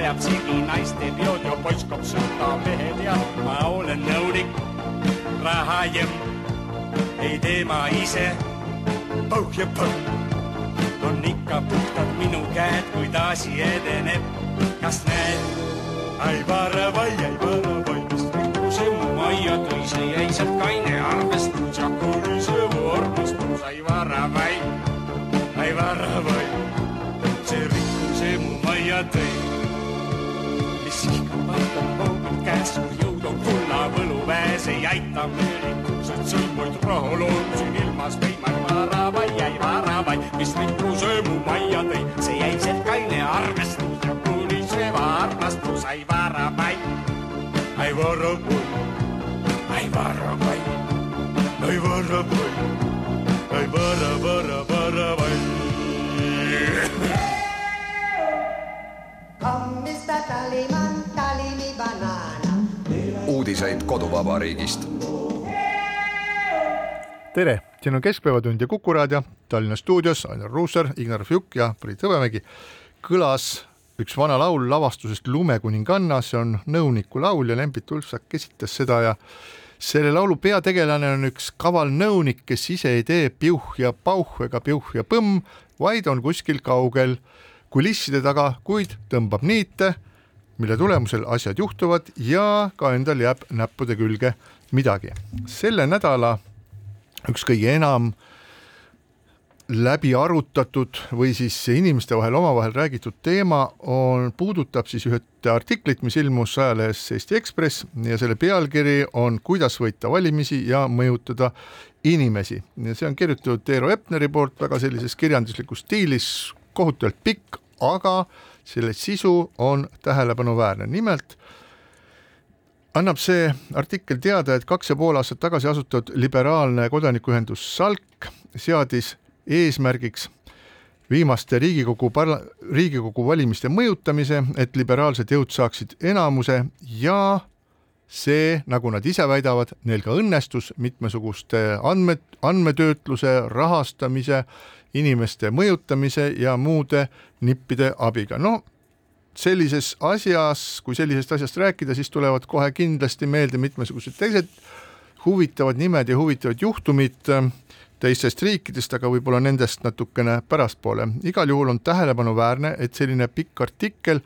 Ajab sigi naiste peod ja poiss koob sõda mehed ja ma olen nõunik, raha jem, ei tee ma ise, pauh ja põmm. on ikka puhtad minu käed, kui asi edeneb, kas näed? ai vara vai, ai vara vai, mis rikkuse mu majja tõi, see jäi sealt kaine arvestus ja kui see mu armastus, ai vara vai, ai vara vai, see rikkuse mu majja tõi. Käes, kui jõud on kulla võluväes, ei aita meelitused sõlmuid raha lootsin ilmas veima, ai vara vai, ai vara vai, mis rikkuse mu majja tõi, see jäi sealt kaine arvestus ja kuni see armastus, ai vara vai, ai vara vai, ai vara vai, ai vara vai, ai vara, Hommista taliman, talimi banaana. uudiseid koduvabariigist. tere, siin on Keskpäevatund ja Kuku raadio, Tallinna stuudios Ainar Ruussaar, Ignar Fjuk ja Priit Hõbemägi. kõlas üks vana laul lavastusest Lumekuninganna, see on nõuniku laul ja Lembit Ulfsak esitas seda ja selle laulu peategelane on üks kaval nõunik, kes ise ei tee piuh ja pauh ega piuh ja põmm, vaid on kuskil kaugel kulisside taga, kuid tõmbab niite, mille tulemusel asjad juhtuvad ja ka endal jääb näppude külge midagi. selle nädala üks kõige enam läbi arutatud või siis inimeste vahel omavahel räägitud teema on, puudutab siis ühte artiklit, mis ilmus ajalehes Eesti Ekspress ja selle pealkiri on Kuidas võita valimisi ja mõjutada inimesi ja see on kirjutatud Eero Epneri poolt väga sellises kirjanduslikus stiilis, kohutavalt pikk, aga selle sisu on tähelepanuväärne, nimelt annab see artikkel teada, et kaks ja pool aastat tagasi asutatud liberaalne kodanikuühendus SALK seadis eesmärgiks viimaste Riigikogu parla-, Riigikogu valimiste mõjutamise, et liberaalsed jõud saaksid enamuse ja see, nagu nad ise väidavad, neil ka õnnestus mitmesuguste andmed, andmetöötluse, rahastamise, inimeste mõjutamise ja muude nippide abiga, no sellises asjas, kui sellisest asjast rääkida, siis tulevad kohe kindlasti meelde mitmesugused teised huvitavad nimed ja huvitavad juhtumid teistest riikidest, aga võib-olla nendest natukene pärastpoole. igal juhul on tähelepanuväärne, et selline pikk artikkel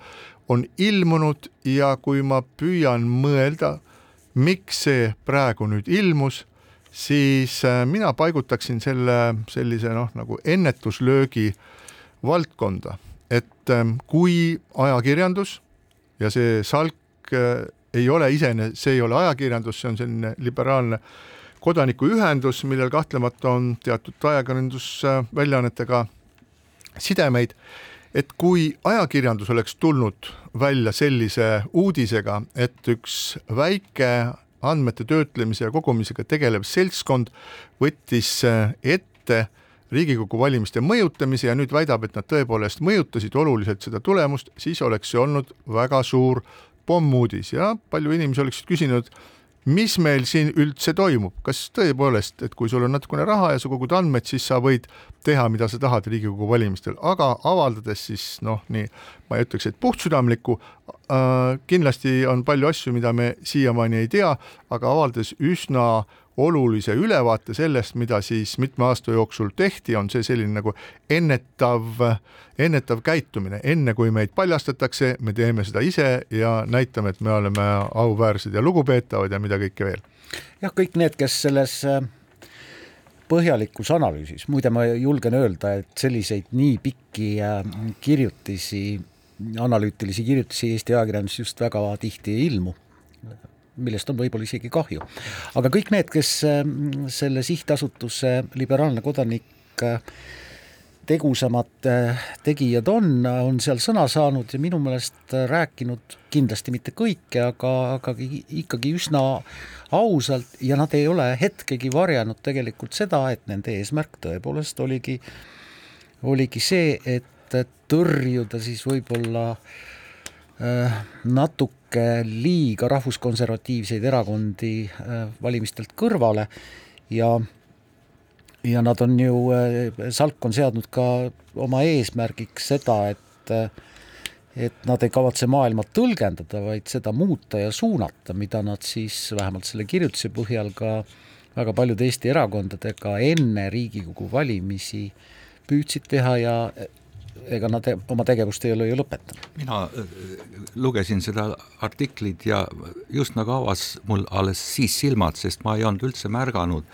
on ilmunud ja kui ma püüan mõelda, miks see praegu nüüd ilmus, siis mina paigutaksin selle sellise noh, nagu ennetuslöögi valdkonda, et kui ajakirjandus ja see salk ei ole iseenesest, see ei ole ajakirjandus, see on selline liberaalne kodanikuühendus, millel kahtlemata on teatud ajakirjandusväljaannetega sidemeid, et kui ajakirjandus oleks tulnud välja sellise uudisega, et üks väike andmete töötlemise ja kogumisega tegelev seltskond võttis ette Riigikogu valimiste mõjutamise ja nüüd väidab, et nad tõepoolest mõjutasid oluliselt seda tulemust, siis oleks see olnud väga suur pommuudis. Ja palju inimesi oleksid küsinud, mis meil siin üldse toimub, kas tõepoolest, et kui sul on natukene raha ja sa kogud andmeid, siis sa võid teha, mida sa tahad Riigikogu valimistel, aga avaldades siis noh, nii ma ei ütleks, et puhtsüdamlikku äh,, kindlasti on palju asju, mida me siiamaani ei tea, aga avaldades üsna olulise ülevaate sellest, mida siis mitme aasta jooksul tehti, on see selline nagu ennetav, ennetav käitumine, enne kui meid paljastatakse, me teeme seda ise ja näitame, et me oleme auväärsed ja lugupeetavad ja mida kõike veel. jah, kõik need, kes selles äh, põhjalikus analüüsis, muide ma julgen öelda, et selliseid nii pikki äh, kirjutisi, analüütilisi kirjutisi Eesti ajakirjanduses just väga tihti ei ilmu millest on võib-olla isegi kahju. aga kõik need, kes ähm, selle sihtasutuse Liberaalne Kodanik äh, tegusamad tegijad on, on seal sõna saanud ja minu meelest rääkinud kindlasti mitte kõike, aga, aga ikkagi üsna ausalt ja nad ei ole hetkegi varjanud tegelikult seda, et nende eesmärk tõepoolest oligi, oligi see, et tõrjuda siis võib-olla äh, natuke liiga rahvuskonservatiivseid erakondi äh, valimistelt kõrvale ja ja nad on ju, äh, Salk on seadnud ka oma eesmärgiks seda, et et nad ei kavatse maailma tõlgendada, vaid seda muuta ja suunata, mida nad siis vähemalt selle kirjutuse põhjal ka väga paljude Eesti erakondadega enne Riigikogu valimisi püüdsid teha ja ega nad oma tegevust ei ole ju lõpetanud. mina äh, lugesin seda artiklit ja just nagu avas mul alles siis silmad, sest ma ei olnud üldse märganud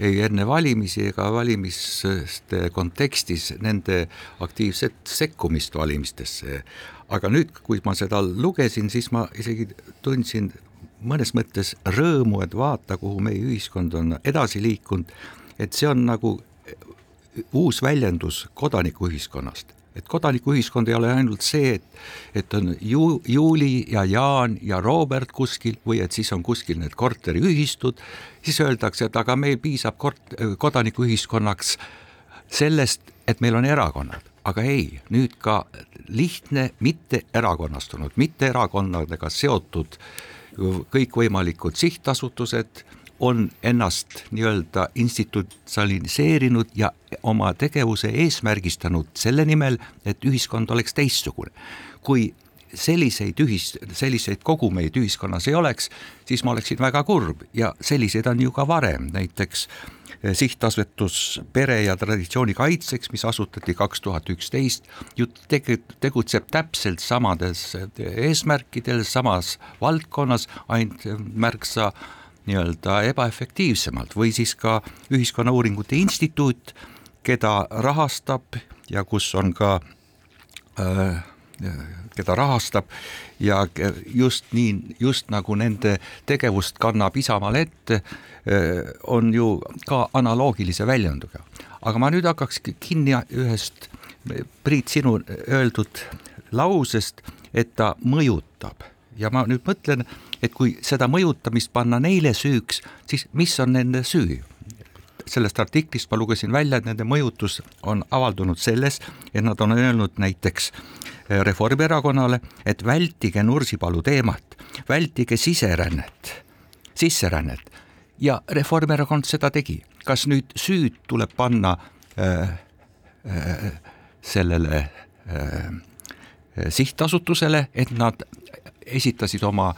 ei enne valimisi ega valimiste kontekstis nende aktiivset sekkumist valimistesse. aga nüüd, kui ma seda lugesin, siis ma isegi tundsin mõnes mõttes rõõmu, et vaata, kuhu meie ühiskond on edasi liikunud, et see on nagu uus väljendus kodanikuühiskonnast. Et kodanikuühiskond ei ole ainult see, et, et on ju, Juuli ja Jaan ja Robert kuskil või et siis on kuskil need korteriühistud, siis öeldakse, et aga meil piisab kort-, kodanikuühiskonnaks sellest, et meil on erakonnad, aga ei, nüüd ka lihtne mitte erakonnastunud, mitte erakonnadega seotud kõikvõimalikud sihtasutused on ennast nii-öelda institutsionaliseerinud ja oma tegevuse eesmärgistanud selle nimel, et ühiskond oleks teistsugune. kui selliseid ühis, selliseid kogumeid ühiskonnas ei oleks, siis ma oleksin väga kurb ja selliseid on ju ka varem, näiteks eh, sihtasutus Pere ja Traditsiooni Kaitseks, mis asutati kaks tuhat üksteist, ju tegutseb täpselt samades eesmärkidel, samas valdkonnas, ainult märksa äh, nii-öelda ebaefektiivsemalt või siis ka Ühiskonnauuringute Instituut, keda rahastab ja kus on ka äh, keda rahastab ja just nii, just nagu nende tegevust kannab Isamaal ette, äh, on ju ka analoogilise väljundiga. aga ma nüüd hakkaks kinni ühest Priit, sinu öeldud lausest, et ta mõjutab ja ma nüüd mõtlen, et kui seda mõjutamist panna neile süüks, siis mis on nende süü? sellest artiklist ma lugesin välja, et nende mõjutus on avaldunud selles, et nad on öelnud näiteks eh, Reformierakonnale, et vältige Nursipalu teemat, vältige siserännet, sisserännet ja Reformierakond seda tegi. kas nüüd süüd tuleb panna äh, äh, sellele äh, sihtasutusele, et nad esitasid oma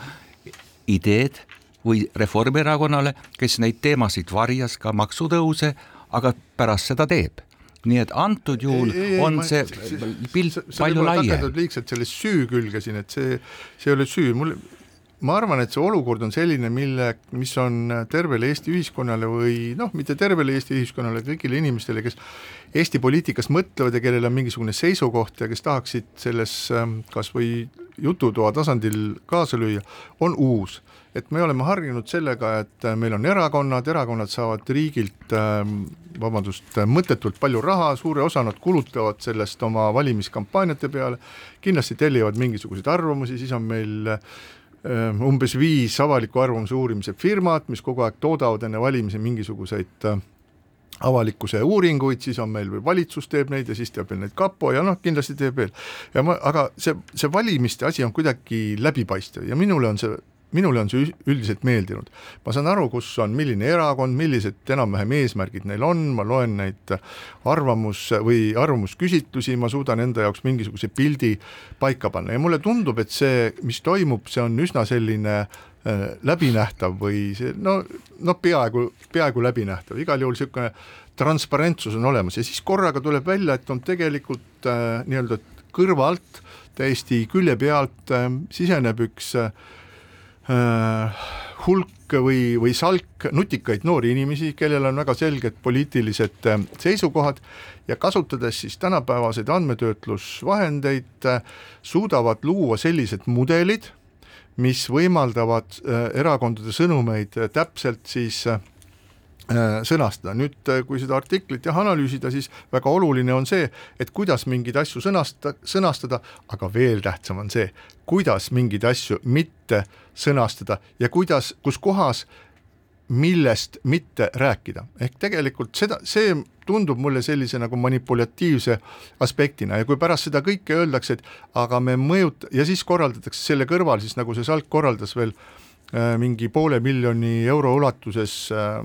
ideed või Reformierakonnale, kes neid teemasid varjas, ka maksutõuse, aga pärast seda teeb nii et antud juhul ei, ei, on ma, see pilt palju laiem. liigselt selle süü külge siin, et see, see ei ole süü, mul, ma arvan, et see olukord on selline, mille, mis on tervele Eesti ühiskonnale või noh, mitte tervele Eesti ühiskonnale, kõigile inimestele, kes Eesti poliitikas mõtlevad ja kellel on mingisugune seisukoht ja kes tahaksid selles ähm, kas või jututoa tasandil kaasa lüüa, on uus. et me oleme harjunud sellega, et meil on erakonnad, erakonnad saavad riigilt ähm, vabandust, mõttetult palju raha, suure osa nad kulutavad sellest oma valimiskampaaniate peale, kindlasti tellivad mingisuguseid arvamusi, siis on meil ähm, umbes viis avaliku arvamuse uurimise firmat, mis kogu aeg toodavad enne valimisi mingisuguseid äh, avalikkuse uuringuid, siis on meil või valitsus teeb neid ja siis teeb veel neid kapo ja noh, kindlasti teeb veel. ja ma, aga see, see valimiste asi on kuidagi läbipaistev ja minule on see minule on see üldiselt meeldinud. ma saan aru, kus on milline erakond, millised enam-vähem eesmärgid neil on, ma loen neid arvamus või arvamusküsitlusi, ma suudan enda jaoks mingisuguse pildi paika panna. Ja mulle tundub, et see, mis toimub, see on üsna selline äh, läbinähtav või see no, no peaaegu, peaaegu läbinähtav, igal juhul niisugune transparentsus on olemas. Ja siis korraga tuleb välja, et on tegelikult äh, nii-öelda kõrvalt täiesti külje pealt äh, siseneb üks Äh, hulk või, või salk nutikaid noori inimesi, kellel on väga selged poliitilised äh, seisukohad ja kasutades siis tänapäevaseid andmetöötlusvahendeid, äh, suudavad luua sellised mudelid, mis võimaldavad erakondade sõnumeid täpselt siis äh, sõnastada, nüüd äh, kui seda artiklit jah analüüsida, siis väga oluline on see, et kuidas mingeid asju sõnasta, sõnastada, aga veel tähtsam on see, kuidas mingeid asju mitte sõnastada ja kuidas, kus kohas millest mitte rääkida, ehk tegelikult seda, see tundub mulle sellise nagu manipulatiivse aspektina ja kui pärast seda kõike öeldakse, et aga me mõjut- ja siis korraldatakse selle kõrval siis nagu see Salk korraldas veel äh, mingi poole miljoni euro ulatuses äh,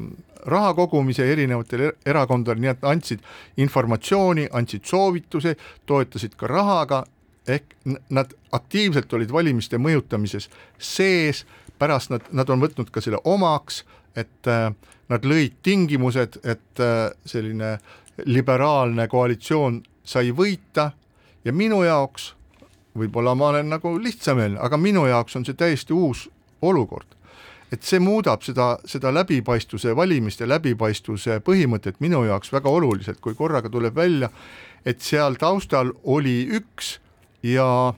raha kogumise erinevatele erakondadele, nii et andsid informatsiooni, andsid soovitusi, toetasid ka rahaga, ehk nad aktiivselt olid valimiste mõjutamises sees, pärast nad, nad on võtnud ka selle omaks et äh, nad lõid tingimused, et äh, selline liberaalne koalitsioon sai võita ja minu jaoks, võib-olla ma olen nagu lihtsameelne, aga minu jaoks on see täiesti uus olukord. et see muudab seda, seda läbipaistvuse, valimiste läbipaistvuse põhimõtet minu jaoks väga oluliselt, kui korraga tuleb välja, et seal taustal oli üks ja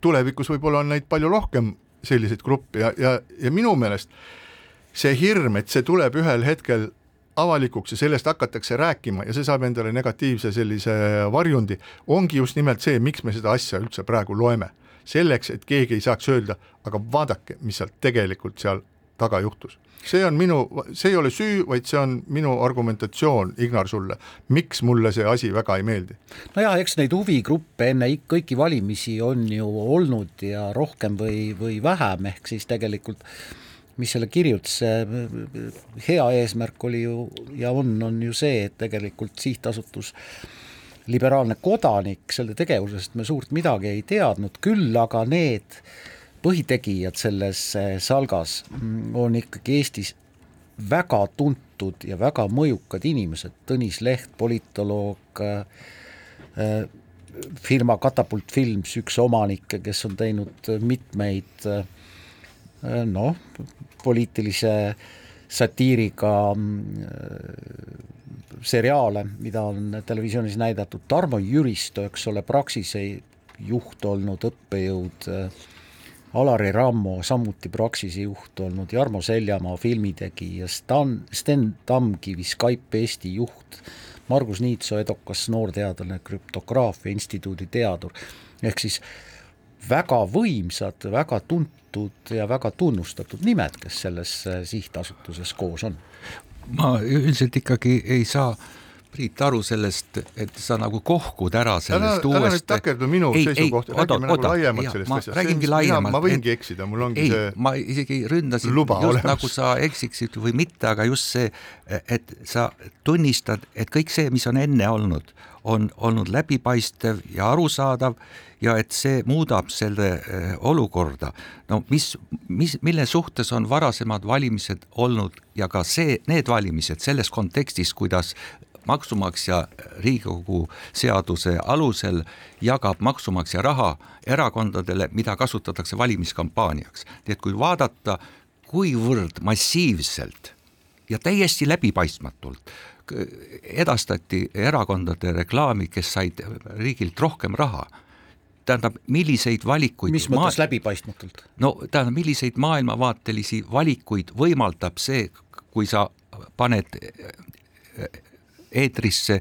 tulevikus võib-olla on neid palju rohkem selliseid gruppe ja, ja, ja minu meelest see hirm, et see tuleb ühel hetkel avalikuks ja sellest hakatakse rääkima ja see saab endale negatiivse sellise varjundi, ongi just nimelt see, miks me seda asja üldse praegu loeme. Selleks, et keegi ei saaks öelda, aga vaadake, mis seal tegelikult seal taga juhtus. see on minu, see ei ole süü, vaid see on minu argumentatsioon, Ignar, sulle, miks mulle see asi väga ei meeldi. nojah, eks neid huvigruppe enne kõiki valimisi on ju olnud ja rohkem või, või vähem, ehk siis tegelikult mis selle kirjutas, hea eesmärk oli ju ja on, on ju see, et tegelikult sihtasutus liberaalne kodanik, selle tegevusest me suurt midagi ei teadnud, küll aga need põhitegijad selles eh, salgas on ikkagi Eestis väga tuntud ja väga mõjukad inimesed, Tõnis Leht, politoloog, eh, firma Katapult Films, üks omanikke, kes on teinud mitmeid noh, poliitilise satiiriga äh, seriaale, mida on televisioonis näidatud, Tarmo Jüristo, eks ole, Praxise juht olnud õppejõud, äh, Alari Rammo, samuti Praxise juht olnud, Jarmo Seljamaa filmitegija, Stan, Sten Tamkivi, Skype Eesti juht, Margus Niitso, edukas noorteadlane, krüptograafia instituudi teadur, ehk siis väga võimsad, väga tuntud tuntud ja väga tunnustatud nimed, kes selles äh, sihtasutuses koos on. Ma üldiselt ikkagi ei saa Priit aru sellest, et sa nagu kohkud ära sellest ära, uuest. ära nüüd takerdu minu seisukohta, räägime nagu laiemalt sellest asjast. räägingi laiemalt. ma võingi et... eksida, mul ongi ei, see. ma isegi ründasin just olemas. nagu sa eksiksid või mitte, aga just see, et sa tunnistad, et kõik see, mis on enne olnud, on olnud läbipaistev ja arusaadav ja et see muudab selle eh, olukorda. no mis, mis, mille suhtes on varasemad valimised olnud ja ka see, need valimised selles kontekstis, kuidas maksumaksja Riigikogu seaduse alusel jagab maksumaksja raha erakondadele, mida kasutatakse valimiskampaaniaks. nii et kui vaadata, kuivõrd massiivselt ja täiesti läbipaistmatult edastati erakondade reklaami, kes said riigilt rohkem raha tähendab, milliseid valikuid mis mõttes ma... läbipaistmatult? no tähendab, milliseid maailmavaatelisi valikuid võimaldab see, kui sa paned eetrisse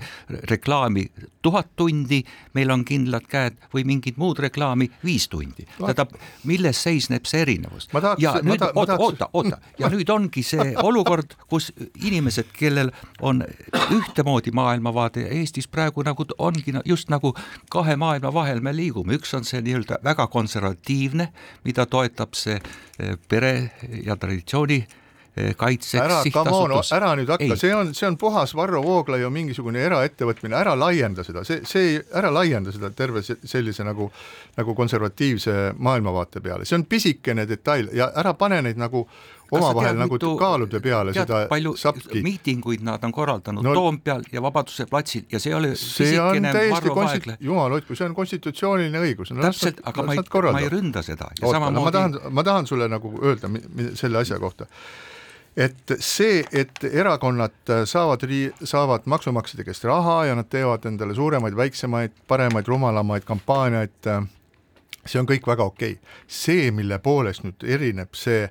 reklaami tuhat tundi, meil on kindlad käed või mingit muud reklaami viis tundi. tähendab, milles seisneb see erinevus? ja nüüd ta, oota, oota, oota ja nüüd ongi see olukord, kus inimesed, kellel on ühtemoodi maailmavaade Eestis praegu nagu ongi just nagu kahe maailma vahel me liigume, üks on see nii-öelda väga konservatiivne, mida toetab see eh, pere ja traditsiooni kaitseks ära, sihtasutus. ära nüüd hakka, see on, see on puhas Varro Vooglaiu mingisugune eraettevõtmine, ära laienda seda, see, see, ära laienda seda terve sellise nagu, nagu konservatiivse maailmavaate peale, see on pisikene detail ja ära pane neid nagu omavahel nagu mitu, kaalude peale tead, seda palju sapki. miitinguid nad on korraldanud no, Toompeal ja Vabaduse platsil ja see ei ole see on täiesti konsti-, jumal hoidku, see on konstitutsiooniline õigus no,. täpselt, aga ma ei, ma ei ründa seda. oota, no ma tahan, ma tahan sulle nagu öelda selle asja kohta et see, et erakonnad saavad, saavad maksumaksjate käest raha ja nad teevad endale suuremaid, väiksemaid, paremaid, rumalamaid kampaaniaid, see on kõik väga okei okay.. see, mille poolest nüüd erineb see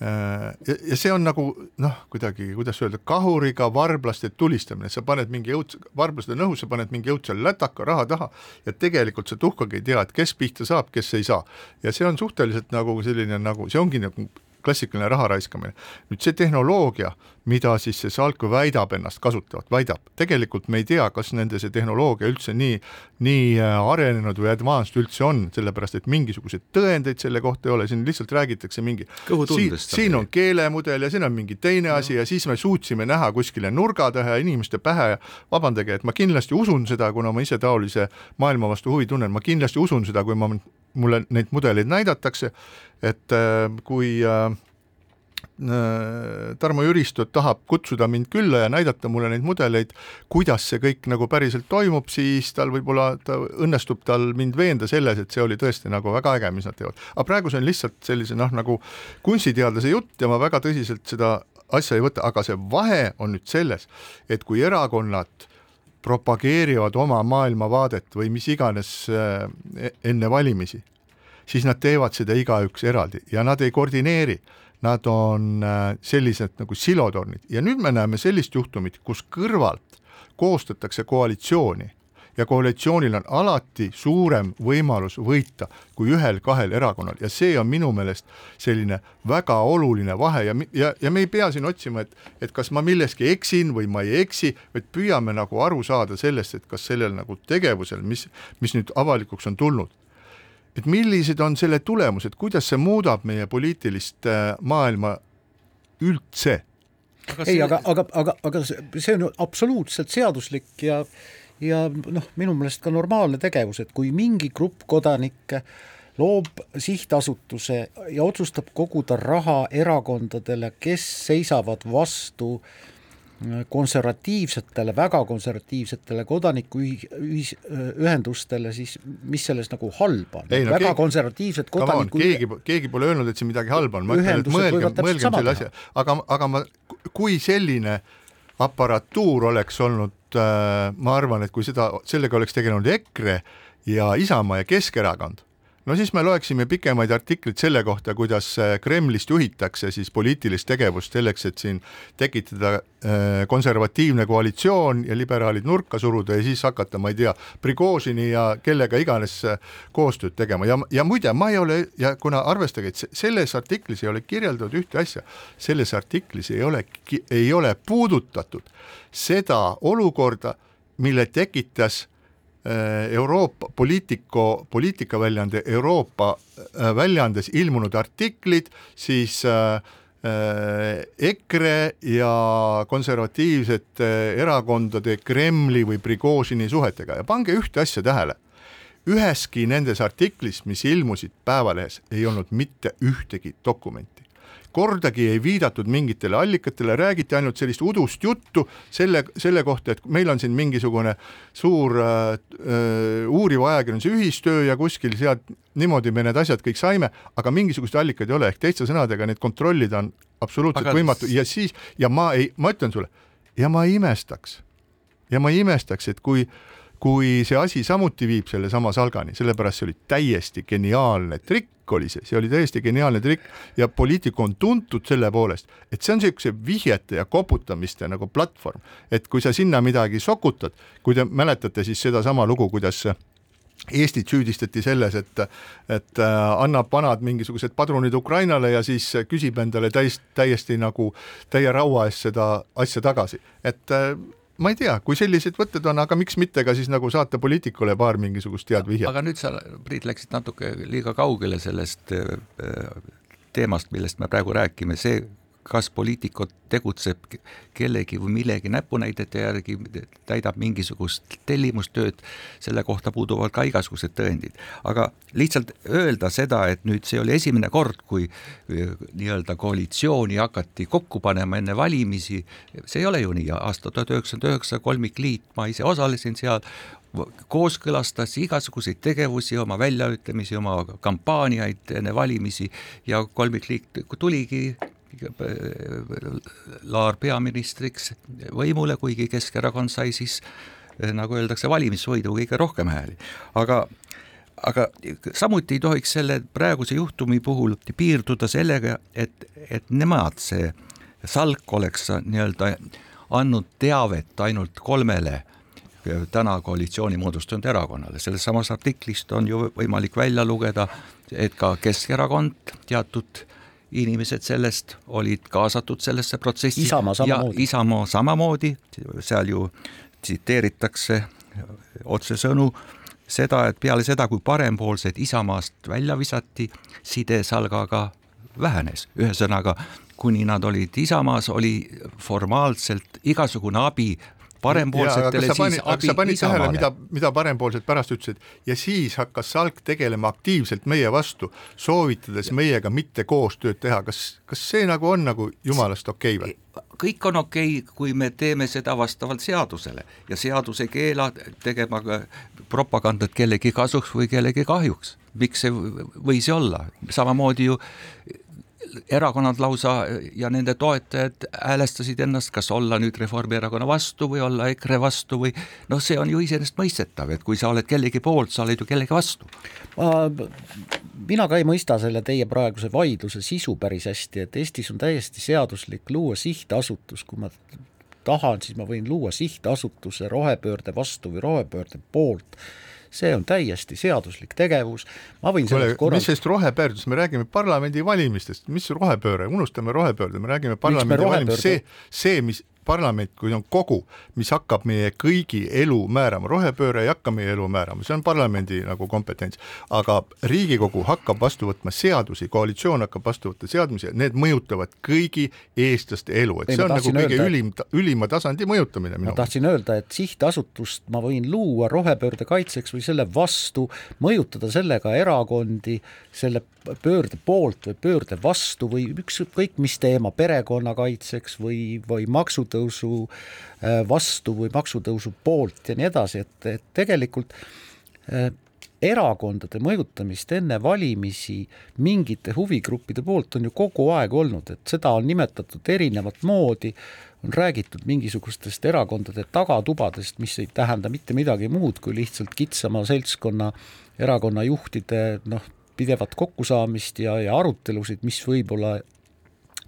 ja, ja see on nagu noh, kuidagi, kuidas öelda, kahuriga varblaste tulistamine, sa paned mingi õudse, varblased on õhus, sa paned mingi õudse lätaka raha taha ja tegelikult sa tuhkagi ei tea, et kes pihta saab, kes ei saa. ja see on suhteliselt nagu selline nagu, see ongi nagu klassikaline raha raiskamine. nüüd see tehnoloogia, mida siis see Salko väidab ennast kasutavat, väidab, tegelikult me ei tea, kas nende see tehnoloogia üldse nii, nii äh, arenenud või advanced üldse on, sellepärast et mingisuguseid tõendeid selle kohta ei ole, siin lihtsalt räägitakse mingi siin, siin on keelemudel ja siin on mingi teine asi ja siis me suutsime näha kuskile nurga taha inimeste pähe. Ja vabandage, et ma kindlasti usun seda, kuna ma ise taolise maailma vastu huvi tunnen, ma kindlasti usun seda, kui ma mulle neid mudeleid näidatakse, et äh, kui äh, Tarmo Jüristo tahab kutsuda mind külla ja näidata mulle neid mudeleid, kuidas see kõik nagu päriselt toimub, siis tal võib-olla, ta õnnestub tal mind veenda selles, et see oli tõesti nagu väga äge, mis nad teevad. aga praegu see on lihtsalt sellise noh, nagu kunstiteadlase jutt ja ma väga tõsiselt seda asja ei võta, aga see vahe on nüüd selles, et kui erakonnad propageerivad oma maailmavaadet või mis iganes äh, enne valimisi, siis nad teevad seda igaüks eraldi ja nad ei koordineeri. Nad on äh, sellised nagu silotornid. Ja nüüd me näeme sellist juhtumit, kus kõrvalt koostatakse koalitsiooni. Ja koalitsioonil on alati suurem võimalus võita kui ühel-kahel erakonnal. Ja see on minu meelest selline väga oluline vahe. Ja, ja, ja me ei pea siin otsima, et, et kas ma milleski eksin või ma ei eksi, vaid püüame nagu aru saada sellest, et kas sellel nagu tegevusel, mis, mis nüüd avalikuks on tulnud, et millised on selle tulemused, kuidas see muudab meie poliitilist äh, maailma üldse? Aga ei, aga, aga, aga, aga see on absoluutselt seaduslik ja ja noh, minu meelest ka normaalne tegevus, et kui mingi grupp kodanikke loob sihtasutuse ja otsustab koguda raha erakondadele, kes seisavad vastu äh, konservatiivsetele, väga konservatiivsetele kodanikuühendustele, siis mis selles nagu halba on? No, väga keegi, konservatiivsed kodaniku keegi, keegi pole öelnud, et siin midagi halba on, ma ütlen, et mõelgem, mõelgem selle asja, aga, aga ma, kui selline aparatuur oleks olnud äh, ma arvan, et kui seda, sellega oleks tegelenud EKRE ja Isamaa ja Keskerakond, no siis me loeksime pikemaid artikleid selle kohta, kuidas äh, Kremlist juhitakse siis poliitilist tegevust selleks, et siin tekitada äh, konservatiivne koalitsioon ja liberaalid nurka suruda ja siis hakata, ma ei tea, Prigožini ja kellega iganes äh, koostööd tegema. Ja, ja muide, ma ei ole ja kuna arvestage, et selles artiklis ei ole kirjeldatud ühte asja, selles artiklis ei ole, ei ole puudutatud seda olukorda, mille tekitas Euroopa poliitiku, poliitikaväljaande Euroopa äh, väljaandes ilmunud artiklid, siis äh, EKRE ja konservatiivsete erakondade Kremli või Prigožini suhetega ja pange ühte asja tähele. üheski nendes artiklis, mis ilmusid Päevalehes, ei olnud mitte ühtegi dokumenti kordagi ei viidatud mingitele allikatele, räägiti ainult sellist udust juttu selle, selle kohta, et meil on siin mingisugune suur äh, äh, uuriva ajakirjanduse ühistöö ja kuskil sealt niimoodi me need asjad kõik saime, aga mingisuguseid allikaid ei ole, ehk teiste sõnadega neid kontrollida on absoluutselt aga... võimatu. Ja siis, ja ma ei, ma ütlen sulle, ja ma ei imestaks, ja ma ei imestaks, et kui kui see asi samuti viib sellesama salgani, sellepärast see oli täiesti geniaalne trikk, oli see, see oli täiesti geniaalne trikk ja Politico on tuntud selle poolest, et see on niisuguse vihjete ja koputamiste nagu platvorm, et kui sa sinna midagi sokutad, kui te mäletate siis sedasama lugu, kuidas Eestit süüdistati selles, et, et äh, annab vanad mingisugused padrunid Ukrainale ja siis küsib endale täis, täiesti nagu täie raua eest seda asja tagasi, et äh, ma ei tea, kui sellised võtted on, aga miks mitte ka siis nagu saata poliitikule paar mingisugust head vihjet. aga nüüd sa, Priit, läksid natuke liiga kaugele sellest äh, teemast, millest me praegu räägime, see kas poliitikut tegutseb kellegi või millegi näpunäidete järgi, täidab mingisugust tellimustööd, selle kohta puuduvad ka igasugused tõendid. aga lihtsalt öelda seda, et nüüd see oli esimene kord, kui nii-öelda koalitsiooni hakati kokku panema enne valimisi, see ei ole ju nii, aasta tuhat üheksasada üheksa kolmikliit, ma ise osalesin seal, kooskõlastas igasuguseid tegevusi, oma väljaütlemisi, oma kampaaniaid enne valimisi ja kolmikliit tuligi Laar peaministriks võimule, kuigi Keskerakond sai siis nagu öeldakse, valimisvõidu kõige rohkem hääli. aga aga samuti ei tohiks selle praeguse juhtumi puhul piirduda sellega, et, et nemad, see Salk oleks nii-öelda andnud teavet ainult kolmele täna koalitsiooni moodustanud erakonnale, selles samas artiklist on ju võimalik välja lugeda, et ka Keskerakond, teatud inimesed sellest olid kaasatud sellesse protsessi. Isamaa samamoodi. Isamaa samamoodi, seal ju tsiteeritakse otsesõnu seda, et peale seda, kui parempoolsed Isamaast välja visati, side Salgaga vähenes, ühesõnaga kuni nad olid Isamaas, oli formaalselt igasugune abi parempoolsetele siis pani, abi sa panid Isamaale. mida, mida parempoolsed pärast ütlesid ja siis hakkas Salk tegelema aktiivselt meie vastu, soovitades meiega mitte koostööd teha, kas, kas see nagu on nagu jumalast okei okay või? kõik on okei okay,, kui me teeme seda vastavalt seadusele ja seadus ei keela tegema propagandat kellegi kasuks või kellegi kahjuks. miks see võis olla, samamoodi ju erakonnad lausa ja nende toetajad häälestasid ennast, kas olla nüüd Reformierakonna vastu või olla EKRE vastu või noh, see on ju iseenesestmõistetav, et kui sa oled kellegi poolt, sa oled ju kellegi vastu. mina ka ei mõista selle teie praeguse vaidluse sisu päris hästi, et Eestis on täiesti seaduslik luua sihtasutus, kui ma tahan, siis ma võin luua sihtasutuse rohepöörde vastu või rohepöörde poolt see on täiesti seaduslik tegevus, ma võin sellest korral- mis sellest rohepöördest, me räägime parlamendivalimistest, mis rohepööre, unustame rohepöörde, me räägime parlamendivalimist, see, see, mis parlament, kui on kogu, mis hakkab meie kõigi elu määrama, rohepööre ei hakka meie elu määrama, see on parlamendi nagu kompetents, aga Riigikogu hakkab vastu võtma seadusi, koalitsioon hakkab vastu võtma seadusi, need mõjutavad kõigi eestlaste elu, et Ei, see on nagu kõige öelda, ülim, ülima tasandi mõjutamine ma tahtsin öelda, et sihtasutust ma võin luua rohepöörde kaitseks või selle vastu, mõjutada sellega erakondi selle pöörde poolt või pöörde vastu või ükskõik mis teema, perekonna kaitseks või, või maksutõusu äh, vastu või maksutõusu poolt ja nii edasi, et, et tegelikult äh, erakondade mõjutamist enne valimisi mingite huvigruppide poolt on ju kogu aeg olnud, et seda on nimetatud erinevat moodi, on räägitud mingisugustest erakondade tagatubadest, mis ei tähenda mitte midagi muud kui lihtsalt kitsama seltskonna erakonnajuhtide noh, pidevat kokkusaamist ja, ja arutelusid, mis võib-olla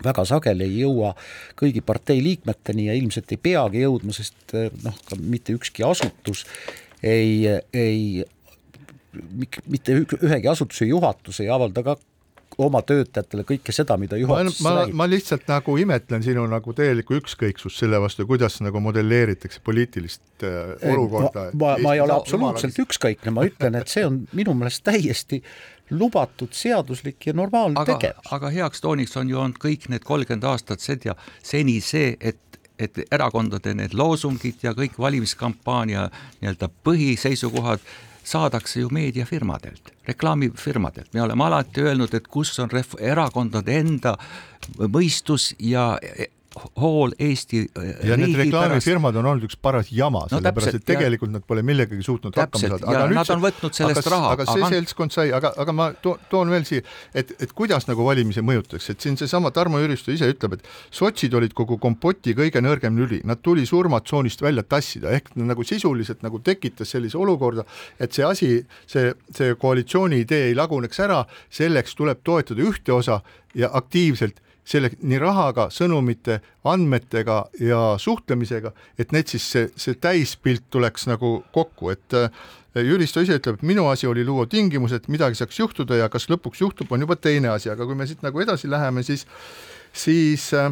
väga sageli ei jõua kõigi partei liikmeteni ja ilmselt ei peagi jõudma, sest noh, ka mitte ükski asutus ei, ei mitte ühegi asutuse juhatus ei avalda ka oma töötajatele kõike seda, mida juhatus ma, räägib. ma lihtsalt nagu imetlen sinu nagu täielikku ükskõiksust selle vastu, kuidas nagu modelleeritakse poliitilist äh, olukorda. ma, ma, ma ei ole absoluutselt ükskõikne, ma ütlen, et see on minu meelest täiesti lubatud, seaduslik ja normaalne aga, tegevus. aga heaks tooniks on ju olnud kõik need kolmkümmend aastat seda, seni see, et et erakondade need loosungid ja kõik valimiskampaania nii-öelda põhiseisukohad saadakse ju meediafirmadelt, reklaamifirmadelt, me oleme alati öelnud, et kus on ref-, erakondade enda mõistus ja hool Eesti ja need riigi pärast. reklaamifirmad on olnud üks paras jama No sellepärast et tegelikult ja, nad pole millegagi suutnud Täpselt, hakkama saada. ja nüüd nad on võtnud sellest aga, raha, aga see aga- seltskond sai, aga, aga ma toon, toon veel siia, et, et kuidas nagu valimisi mõjutatakse, et siin seesama Tarmo Jüristo ise ütleb, et sotsid olid kogu kompoti kõige nõrgem lüli, nad tuli surmatsoonist välja tassida, ehk nagu sisuliselt nagu tekitas sellise olukorda, et see asi, see, see koalitsiooni idee ei laguneks ära, selleks tuleb toetada ühte osa ja aktiivselt selle nii rahaga, sõnumite, andmetega ja suhtlemisega, et need siis see, see täispilt tuleks nagu kokku, et äh, Jüristo ise ütleb, et minu asi oli luua tingimused, midagi saaks juhtuda ja kas lõpuks juhtub, on juba teine asi, aga kui me siit nagu edasi läheme, siis, siis äh,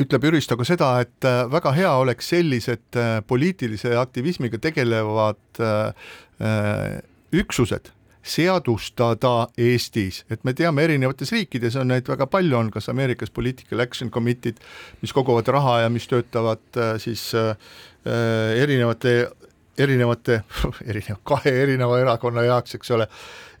ütleb Jüristo ka seda, et äh, väga hea oleks sellised äh, poliitilise aktivismiga tegelevad äh, üksused seadustada Eestis, et me teame, erinevates riikides on neid väga palju, on kas Ameerikas Political Action Committee'd, mis koguvad raha ja mis töötavad äh, siis äh, erinevate, erinevate, erineva, kahe erineva erakonna jaoks, eks ole,